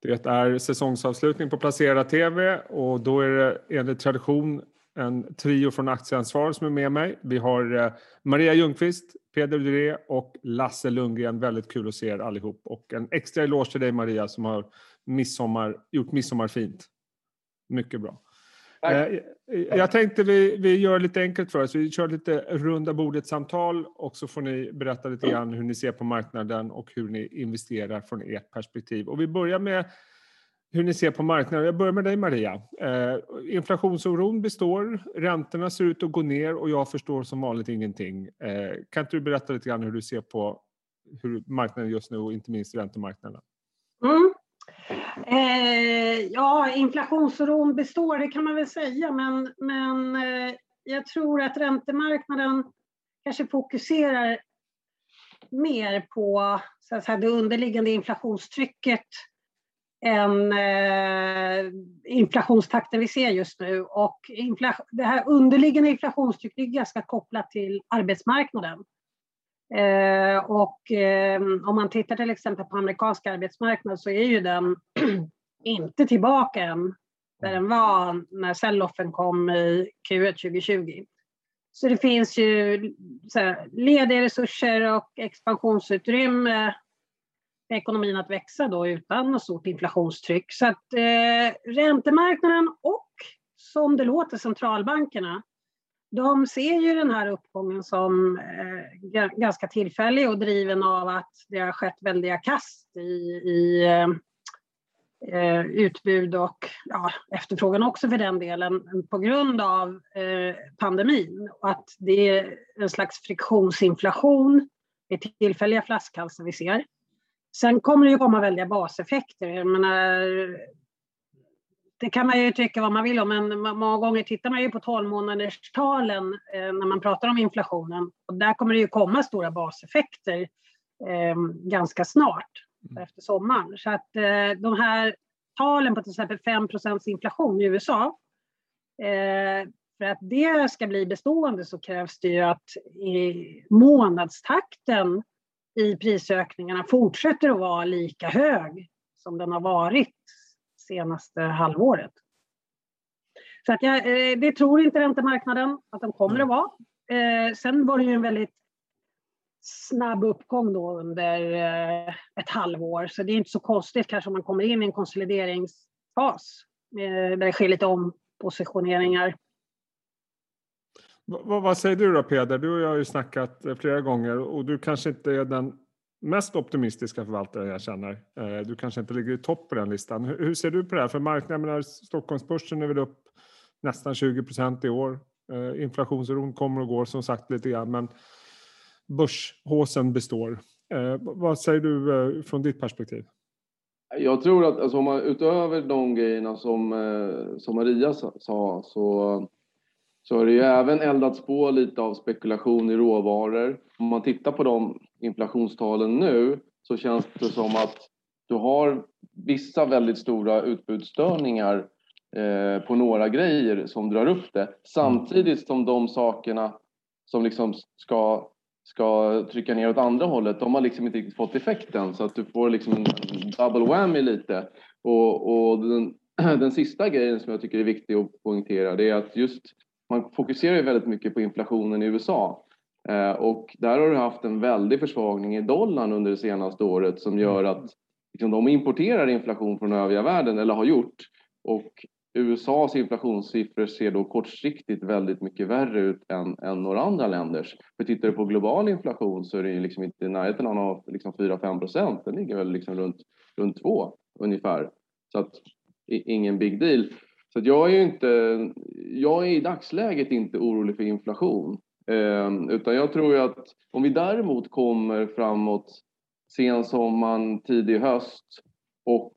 Det är säsongsavslutning på Placera TV och då är det enligt tradition en trio från Aktieansvar som är med mig. Vi har eh, Maria Ljungqvist, Peder Duré och Lasse Lundgren. Väldigt kul att se er allihop. Och en extra eloge till dig Maria som har midsommar, gjort midsommar fint. Mycket bra. Eh, jag tänkte vi, vi gör lite enkelt för oss. Vi kör lite runda bordet-samtal och så får ni berätta lite grann hur ni ser på marknaden och hur ni investerar från ert perspektiv. Och vi börjar med hur ni ser på marknaden. Jag börjar med dig Maria. Eh, inflationsoron består, räntorna ser ut att gå ner och jag förstår som vanligt ingenting. Eh, kan inte du berätta lite grann hur du ser på hur marknaden just nu och inte minst räntemarknaden? Mm. Eh, ja, inflationsoron består, det kan man väl säga, men, men eh, jag tror att räntemarknaden kanske fokuserar mer på så att säga, det underliggande inflationstrycket än eh, inflationstakten vi ser just nu. Och det här underliggande inflationstrycket är ganska kopplat till arbetsmarknaden. Eh, och eh, om man tittar till exempel på amerikansk arbetsmarknad så är ju den inte tillbaka än där den var när selloffen kom i Q1 2020. Så det finns ju så här, lediga resurser och expansionsutrymme för ekonomin att växa då utan något stort inflationstryck. Så att eh, räntemarknaden och som det låter centralbankerna de ser ju den här uppgången som eh, ganska tillfällig och driven av att det har skett väldiga kast i, i eh, utbud och ja, efterfrågan också för den delen på grund av eh, pandemin. Och att det är en slags friktionsinflation, det är tillfälliga flaskhalsar vi ser. Sen kommer det ju komma väldiga baseffekter. Jag menar, det kan man ju tycka vad man vill om, men många gånger tittar man ju på 12 månaderstalen eh, när man pratar om inflationen. Och där kommer det ju komma stora baseffekter eh, ganska snart mm. efter sommaren. Så att eh, de här talen på till exempel 5 inflation i USA, eh, för att det ska bli bestående så krävs det ju att månadstakten i prisökningarna fortsätter att vara lika hög som den har varit senaste halvåret. Så att jag, eh, det tror inte räntemarknaden att de kommer att vara. Eh, sen var det ju en väldigt snabb uppgång då under eh, ett halvår, så det är inte så konstigt kanske om man kommer in i en konsolideringsfas där det sker lite ompositioneringar. Vad, vad säger du då Peder? Du och jag har ju snackat flera gånger och du kanske inte är den mest optimistiska förvaltare jag känner. Eh, du kanske inte ligger i topp på den listan. Hur ser du på det här? För marknaden, Stockholmsbörsen är väl upp nästan 20 procent i år. Eh, Inflationsoron kommer och går som sagt lite grann, men börshåsen består. Eh, vad säger du från ditt perspektiv? Jag tror att alltså, om man, utöver de grejerna som, som Maria sa så så har det ju även eldats på lite av spekulation i råvaror. Om man tittar på de inflationstalen nu så känns det som att du har vissa väldigt stora utbudsstörningar eh, på några grejer som drar upp det. Samtidigt som de sakerna som liksom ska, ska trycka ner åt andra hållet, de har liksom inte riktigt fått effekten. Så att du får liksom en double whammy lite. Och, och den, den sista grejen som jag tycker är viktig att poängtera det är att just man fokuserar ju väldigt mycket på inflationen i USA eh, och där har du haft en väldig försvagning i dollarn under det senaste året som gör att liksom, de importerar inflation från övriga världen eller har gjort och USAs inflationssiffror ser då kortsiktigt väldigt mycket värre ut än, än några andra länders. För tittar du på global inflation så är det liksom inte i närheten av liksom 4-5 procent. Den ligger väl liksom runt, runt 2 ungefär. Så att ingen big deal. Så jag är inte, jag är i dagsläget inte orolig för inflation. Eh, utan jag tror ju att om vi däremot kommer framåt sen sommaren, tidig höst och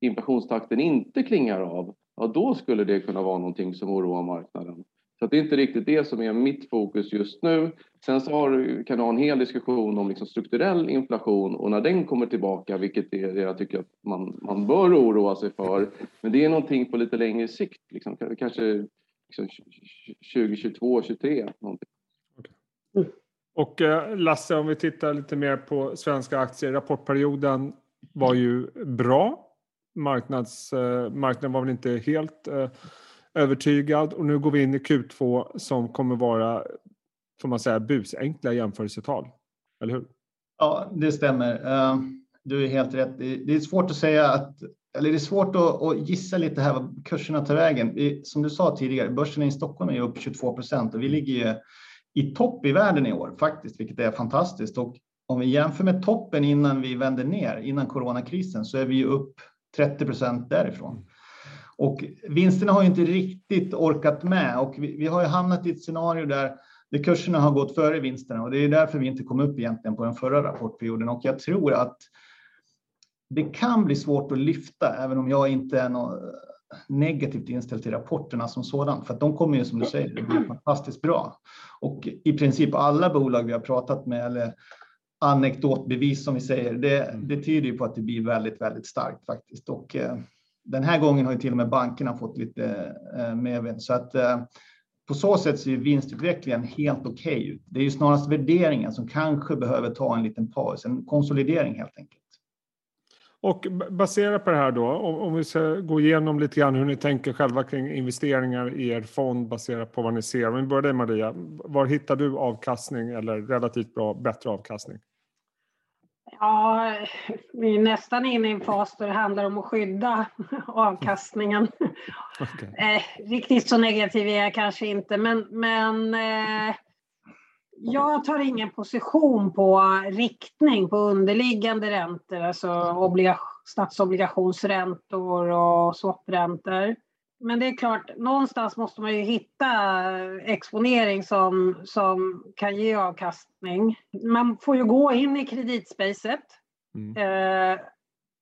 inflationstakten inte klingar av, ja då skulle det kunna vara någonting som oroar marknaden. Så det är inte riktigt det som är mitt fokus just nu. Sen så har, kan du ha en hel diskussion om liksom strukturell inflation och när den kommer tillbaka, vilket är det jag tycker att man, man bör oroa sig för. Men det är någonting på lite längre sikt, liksom, kanske liksom 2022, 2023. Någonting. Okay. Och eh, Lasse, om vi tittar lite mer på svenska aktier. Rapportperioden var ju bra marknads, eh, marknaden var väl inte helt eh, övertygad och nu går vi in i Q2 som kommer vara, får man säga, busenkla jämförelsetal. Eller hur? Ja, det stämmer. Eh, du är helt rätt. Det är svårt att säga att eller det är svårt att, gissa lite här vad kurserna tar vägen. Som du sa tidigare, börsen i Stockholm är upp 22 procent och vi ligger ju i topp i världen i år faktiskt, vilket är fantastiskt. Och om vi jämför med toppen innan vi vänder ner, innan coronakrisen, så är vi ju upp 30 procent därifrån. Och vinsterna har ju inte riktigt orkat med och vi, vi har ju hamnat i ett scenario där, där kurserna har gått före vinsterna och det är därför vi inte kom upp egentligen på den förra rapportperioden. Och jag tror att det kan bli svårt att lyfta, även om jag inte är något eh, negativt inställd till rapporterna som sådant, för att de kommer ju som du säger, bli fantastiskt bra. Och i princip alla bolag vi har pratat med, eller anekdotbevis som vi säger, det, det tyder ju på att det blir väldigt, väldigt starkt faktiskt. Och eh, den här gången har ju till och med bankerna fått lite eh, medvind, så att eh, på så sätt ser vinstutvecklingen helt okej okay ut. Det är ju snarast värderingen som kanske behöver ta en liten paus, en konsolidering helt enkelt. Och baserat på det här då, om vi ska gå igenom lite grann hur ni tänker själva kring investeringar i er fond baserat på vad ni ser. Om vi börjar dig Maria, var hittar du avkastning eller relativt bra, bättre avkastning? Ja, vi är nästan inne i en fas där det handlar om att skydda avkastningen. Okay. Eh, riktigt så negativ är jag kanske inte, men, men eh, jag tar ingen position på riktning på underliggande räntor, alltså statsobligationsräntor och swapräntor. Men det är klart, någonstans måste man ju hitta exponering som, som kan ge avkastning. Man får ju gå in i kreditspacet. Mm. Eh,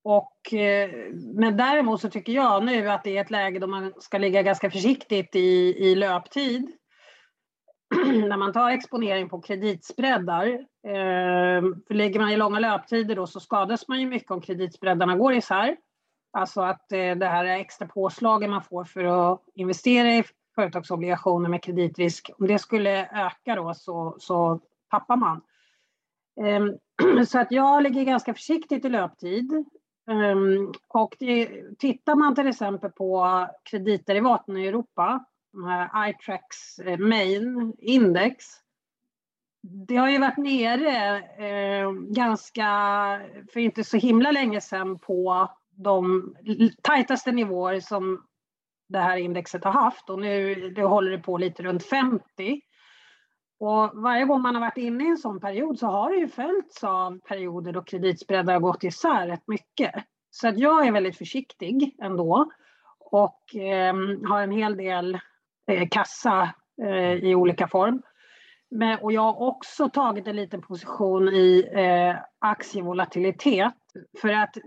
och, eh, men däremot så tycker jag nu att det är ett läge då man ska ligga ganska försiktigt i, i löptid. när man tar exponering på kreditspreadar, eh, för lägger man i långa löptider då så skadas man ju mycket om kreditspreadarna går isär. Alltså att eh, det här extra påslaget man får för att investera i företagsobligationer med kreditrisk, om det skulle öka då så, så tappar man. Ehm, så att jag ligger ganska försiktigt i löptid. Ehm, och det, tittar man till exempel på kreditderivaten i Europa iTracks eh, main index. Det har ju varit nere eh, ganska, för inte så himla länge sedan, på de tajtaste nivåer som det här indexet har haft och nu det håller det på lite runt 50. Och varje gång man har varit inne i en sån period så har det ju följts av perioder då kreditspreadar har gått isär rätt mycket. Så att jag är väldigt försiktig ändå och eh, har en hel del Eh, kassa eh, i olika form. Men, och jag har också tagit en liten position i eh, aktievolatilitet. För att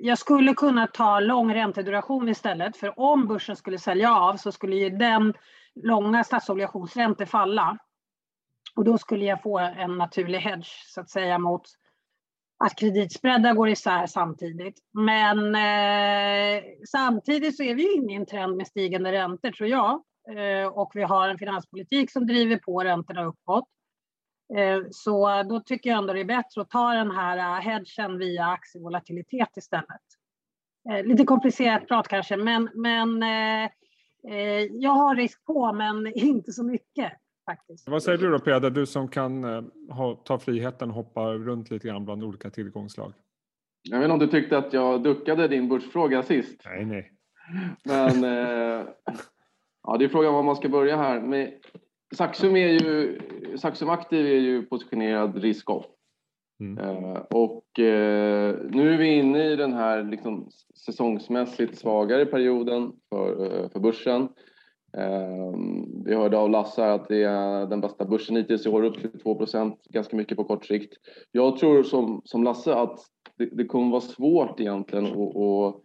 jag skulle kunna ta lång ränteduration istället. För om börsen skulle sälja av så skulle ju den långa statsobligationsräntor falla. Och då skulle jag få en naturlig hedge så att säga mot att kreditspreadar går isär samtidigt. Men eh, samtidigt så är vi inne i en trend med stigande räntor tror jag. Eh, och vi har en finanspolitik som driver på räntorna uppåt. Eh, så då tycker jag ändå det är bättre att ta den här eh, hedgen via aktievolatilitet istället. Lite komplicerat prat kanske, men, men jag har risk på, men inte så mycket. Faktiskt. Vad säger du då Peder, du som kan ha, ta friheten och hoppa runt lite grann bland olika tillgångslag? Jag vet inte om du tyckte att jag duckade din börsfråga sist. Nej, nej. Men eh, Ja, det är frågan var man ska börja här. Men Saxum, är ju, Saxum Aktiv är ju positionerad risk-off. Mm. Eh, och eh, nu är vi inne i den här liksom, säsongsmässigt svagare perioden för, eh, för börsen. Eh, vi hörde av Lasse att det är den bästa börsen hittills i år, upp till 2% ganska mycket på kort sikt. Jag tror som, som Lasse att det, det kommer vara svårt egentligen att, att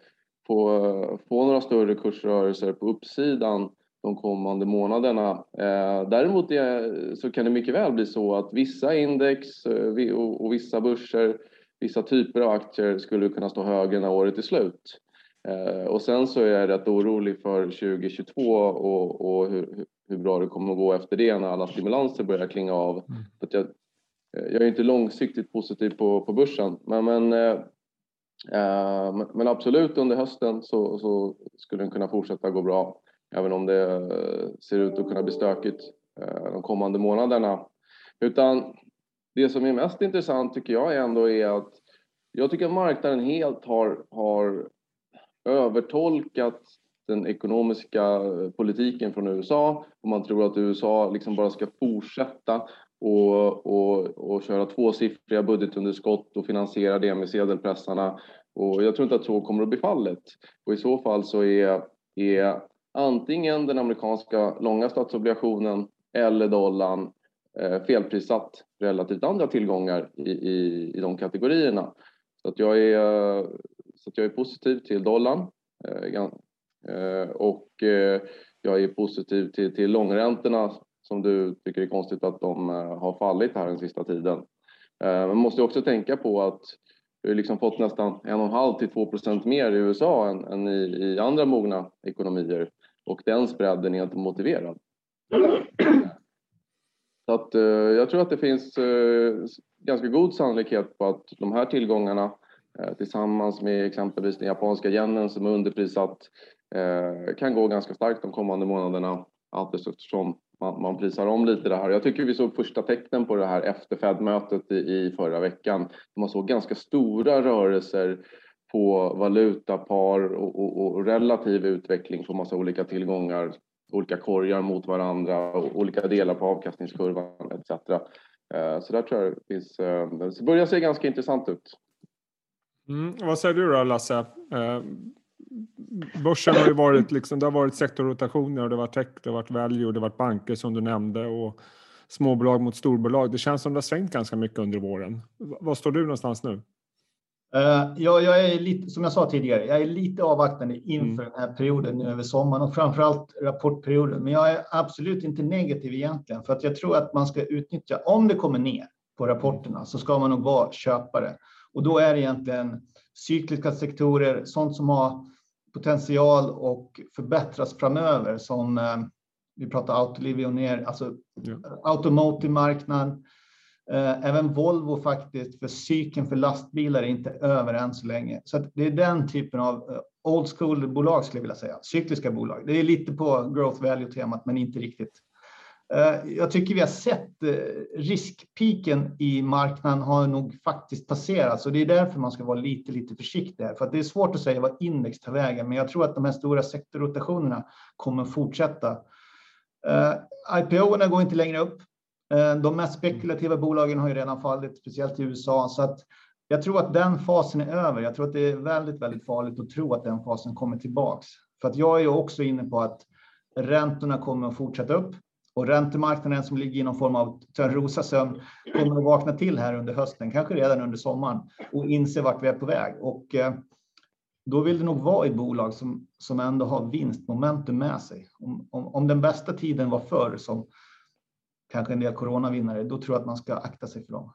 få, få några större kursrörelser på uppsidan de kommande månaderna. Eh, däremot är, så kan det mycket väl bli så att vissa index eh, och, vissa börser, vissa typer av aktier skulle kunna stå högre när året är slut. Eh, och sen så är jag rätt orolig för 2022 och, och hur, hur, bra det kommer att gå efter det när alla stimulanser börjar klinga av. Mm. Att jag, jag är inte långsiktigt positiv på, på börsen, men, men Eh, men absolut under hösten så, så, skulle den kunna fortsätta gå bra. Även om det eh, ser ut att kunna bli stökigt eh, de kommande månaderna. Utan det som är mest intressant tycker jag ändå är att jag tycker att marknaden helt har, har övertolkat den ekonomiska eh, politiken från USA och man tror att USA liksom bara ska fortsätta och, och, och köra tvåsiffriga budgetunderskott och finansiera det med sedelpressarna. Och jag tror inte att så kommer att bli fallet. Och i så fall så är, är antingen den amerikanska långa statsobligationen eller dollarn eh, felprissatt relativt andra tillgångar i, i, i de kategorierna. Så att jag är, så att jag är positiv till dollarn eh, eh och eh, jag är positiv till, till långräntorna som du tycker är konstigt att de eh, har fallit här den sista tiden. Eh, man måste också tänka på att vi har liksom fått nästan 1,5 till 2 procent mer i USA än, än i, i, andra mogna ekonomier och den spreaden är inte motiverad. Så att, eh, jag tror att det finns eh, ganska god sannolikhet på att de här tillgångarna eh, tillsammans med exempelvis den japanska yenen som är underprissatt eh, kan gå ganska starkt de kommande månaderna allt eftersom man, man prisar om lite det här. Jag tycker vi såg första tecknen på det här efter Fed-mötet i, i förra veckan. Man såg ganska stora rörelser på valutapar och, och, och relativ utveckling på massa olika tillgångar, olika korgar mot varandra, och olika delar på avkastningskurvan etc. Eh, så där tror jag det finns, eh, det börjar se ganska intressant ut. Mm, vad säger du då Lasse? Eh, Börsen har ju varit, liksom, det har varit sektorrotationer och det varit tech, det har varit value det har varit banker som du nämnde och småbolag mot storbolag. Det känns som det har svängt ganska mycket under våren. Var står du någonstans nu? Uh, ja, jag är lite, som jag sa tidigare, jag är lite avvaktande inför mm. den här perioden nu över sommaren och framförallt rapportperioden. Men jag är absolut inte negativ egentligen för att jag tror att man ska utnyttja, om det kommer ner på rapporterna så ska man nog vara köpare. Och då är det egentligen cykliska sektorer, sånt som har potential och förbättras framöver som eh, vi pratar autolivioner, alltså ja. automotive-marknad. Eh, även Volvo faktiskt, för cykeln för lastbilar är inte över än så länge. Så det är den typen av eh, old school-bolag skulle jag vilja säga, cykliska bolag. Det är lite på growth value-temat, men inte riktigt. Eh, jag tycker vi har sett eh, riskpiken i marknaden har nog faktiskt passerats och det är därför man ska vara lite, lite försiktig här. För det är svårt att säga vad index tar vägen, men jag tror att de här stora sektorrotationerna kommer fortsätta. Eh, IPO-erna går inte längre upp. De mest spekulativa bolagen har ju redan fallit, speciellt i USA, så att jag tror att den fasen är över. Jag tror att det är väldigt, väldigt farligt att tro att den fasen kommer tillbaks. För att jag är ju också inne på att räntorna kommer att fortsätta upp. Och räntemarknaden som ligger i någon form av törnrosasömn kommer att vakna till här under hösten, kanske redan under sommaren och inse vart vi är på väg. Och eh, då vill det nog vara i bolag som, som ändå har vinstmomentum med sig. Om, om, om den bästa tiden var förr, som kanske en del coronavinnare, då tror jag att man ska akta sig för dem.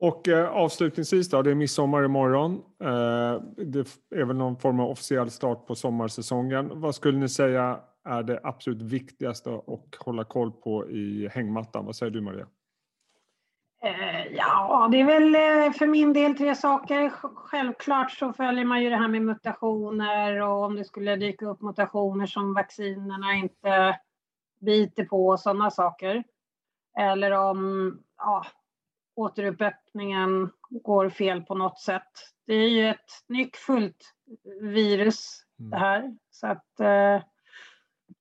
Och eh, avslutningsvis då, det är midsommar imorgon. Eh, det är väl någon form av officiell start på sommarsäsongen. Vad skulle ni säga är det absolut viktigaste att hålla koll på i hängmattan? Vad säger du Maria? Eh, ja, det är väl eh, för min del tre saker. Självklart så följer man ju det här med mutationer och om det skulle dyka upp mutationer som vaccinerna inte biter på och sådana saker. Eller om ja, återuppäppningen går fel på något sätt. Det är ju ett nyckfullt virus det mm. här. Så att eh,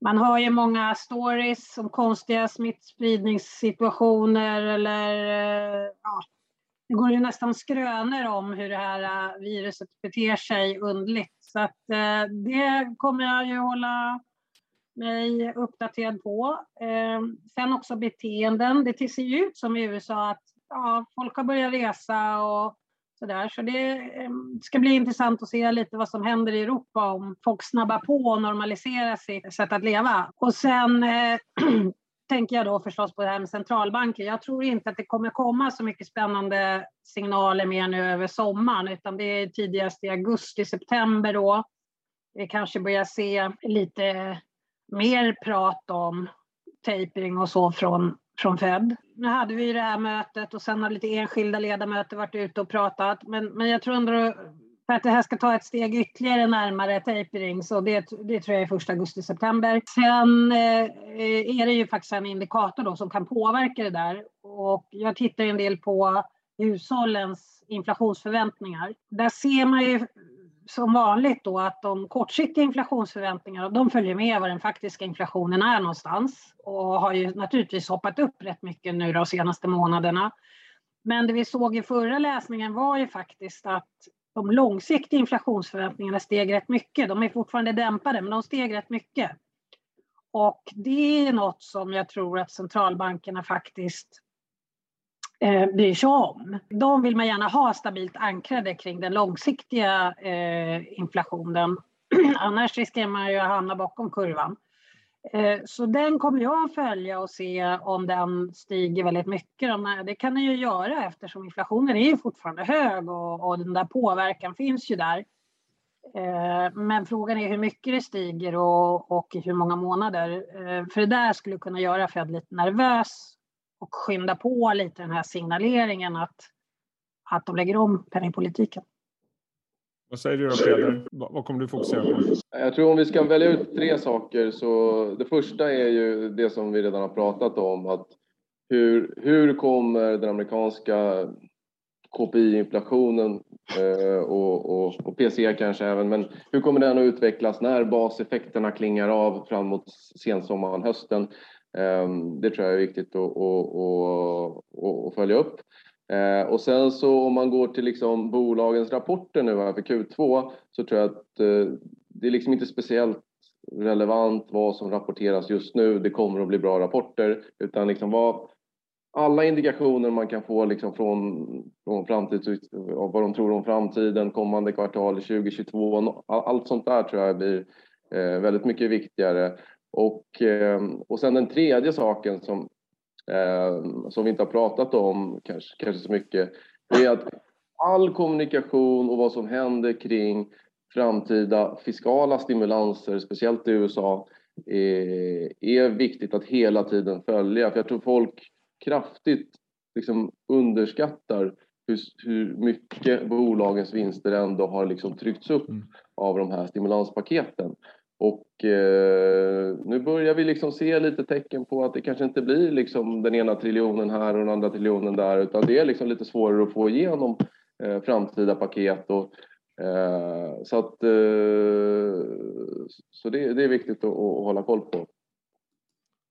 man hör ju många stories om konstiga smittspridningssituationer eller eh, ja, det går ju nästan skrönor om hur det här eh, viruset beter sig undligt. Så att eh, det kommer jag ju hålla mig uppdaterad på. Sen också beteenden. Det ser ju ut som i USA att ja, folk har börjat resa och så, så det eh, ska bli intressant att se lite vad som händer i Europa om folk snabbar på och normaliserar sitt sätt att leva. Och sen eh, tänker jag då förstås på det här med centralbanker. Jag tror inte att det kommer komma så mycket spännande signaler mer nu över sommaren, utan det är tidigast i augusti, september då. Vi kanske börjar se lite mer prat om tapering och så från från Fed. Nu hade vi det här mötet och sen har lite enskilda ledamöter varit ute och pratat. Men, men jag tror ändå för att det här ska ta ett steg ytterligare närmare tapering så det, det tror jag är första augusti-september. Sen eh, är det ju faktiskt en indikator då som kan påverka det där och jag tittar en del på hushållens inflationsförväntningar. Där ser man ju som vanligt då att de kortsiktiga inflationsförväntningarna de följer med vad den faktiska inflationen är någonstans och har ju naturligtvis hoppat upp rätt mycket nu de senaste månaderna. Men det vi såg i förra läsningen var ju faktiskt att de långsiktiga inflationsförväntningarna steg rätt mycket. De är fortfarande dämpade, men de steg rätt mycket. Och det är något som jag tror att centralbankerna faktiskt eh, bryr sig om. De vill man gärna ha stabilt ankrade kring den långsiktiga eh, inflationen. Annars riskerar man ju att hamna bakom kurvan. Eh, så den kommer jag att följa och se om den stiger väldigt mycket. Det kan den ju göra eftersom inflationen är ju fortfarande hög och, och den där påverkan finns ju där. Eh, men frågan är hur mycket det stiger och, och i hur många månader. Eh, för det där skulle kunna göra Fed lite nervös och skynda på lite den här signaleringen att, att de lägger om penningpolitiken. Vad säger du då Peder? Vad kommer du fokusera på? Jag tror om vi ska välja ut tre saker så det första är ju det som vi redan har pratat om att hur, hur kommer den amerikanska KPI-inflationen eh, och, och, och PCE kanske även, men hur kommer den att utvecklas när baseffekterna klingar av fram mot sensommaren, hösten? Ehm, det tror jag är viktigt att, att, att följa upp. Ehm, och sen så om man går till liksom bolagens rapporter nu här för Q2 så tror jag att eh, det är liksom inte speciellt relevant vad som rapporteras just nu. Det kommer att bli bra rapporter utan liksom vad alla indikationer man kan få liksom från, från framtid, vad de tror om framtiden, kommande kvartal 2022, allt sånt där tror jag blir eh, väldigt mycket viktigare. Och, eh, och sen den tredje saken som eh, som vi inte har pratat om kanske, kanske så mycket, det är att all kommunikation och vad som händer kring framtida fiskala stimulanser, speciellt i USA, är, är viktigt att hela tiden följa. För jag tror folk kraftigt liksom underskattar hur, hur mycket bolagens vinster ändå har liksom tryckts upp mm. av de här stimulanspaketen. Och eh, nu börjar vi liksom se lite tecken på att det kanske inte blir liksom den ena triljonen här och den andra triljonen där utan det är liksom lite svårare att få igenom eh, framtida paket. Och, eh, så att, eh, så det, det, är viktigt att, att, hålla koll på.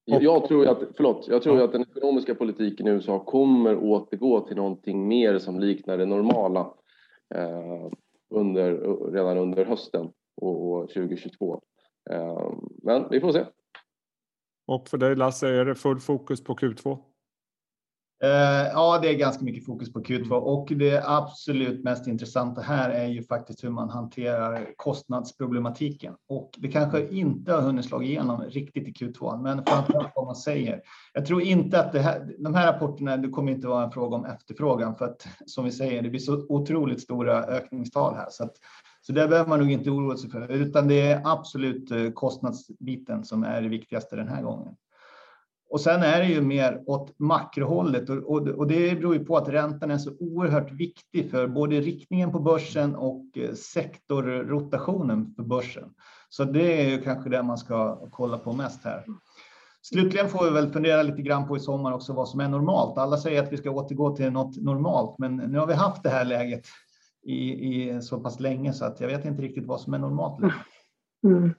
Jag tror, att, förlåt, jag tror att den ekonomiska politiken i USA kommer återgå till någonting mer som liknar det normala eh, under, redan under hösten och 2022. Ehm, men vi får se. Och för dig Lasse, är det full fokus på Q2? Eh, ja, det är ganska mycket fokus på Q2 och det absolut mest intressanta här är ju faktiskt hur man hanterar kostnadsproblematiken. Och det kanske inte har hunnit slå igenom riktigt i Q2, men framförallt vad man säger. Jag tror inte att det här, de här rapporterna, det kommer inte vara en fråga om efterfrågan för att som vi säger, det blir så otroligt stora ökningstal här så att så det behöver man nog inte oroa sig för, utan det är absolut eh, kostnadsbiten som är det viktigaste den här gången. Och sen är det ju mer åt makrohållet och, det beror ju på att räntan är så oerhört viktig för både riktningen på börsen och eh, sektorrotationen för börsen. Så det är ju kanske det man ska kolla på mest här. Slutligen får vi väl fundera lite grann på i sommar också vad som är normalt. Alla säger att vi ska återgå till något normalt, men nu har vi haft det här läget i, i så pass länge så att jag vet inte riktigt vad som är normalt. Mm.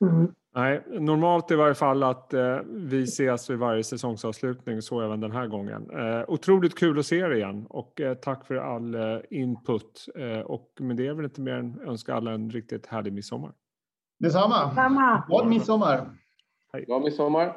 Mm. Nej, normalt i varje fall att eh, vi ses vid varje säsongsavslutning, så även den här gången. Eh, otroligt kul att se er igen och eh, tack för all eh, input. Eh, och med det är väl inte mer än önska alla en riktigt härlig midsommar. Detsamma. Detsamma. Glad midsommar. Glad midsommar.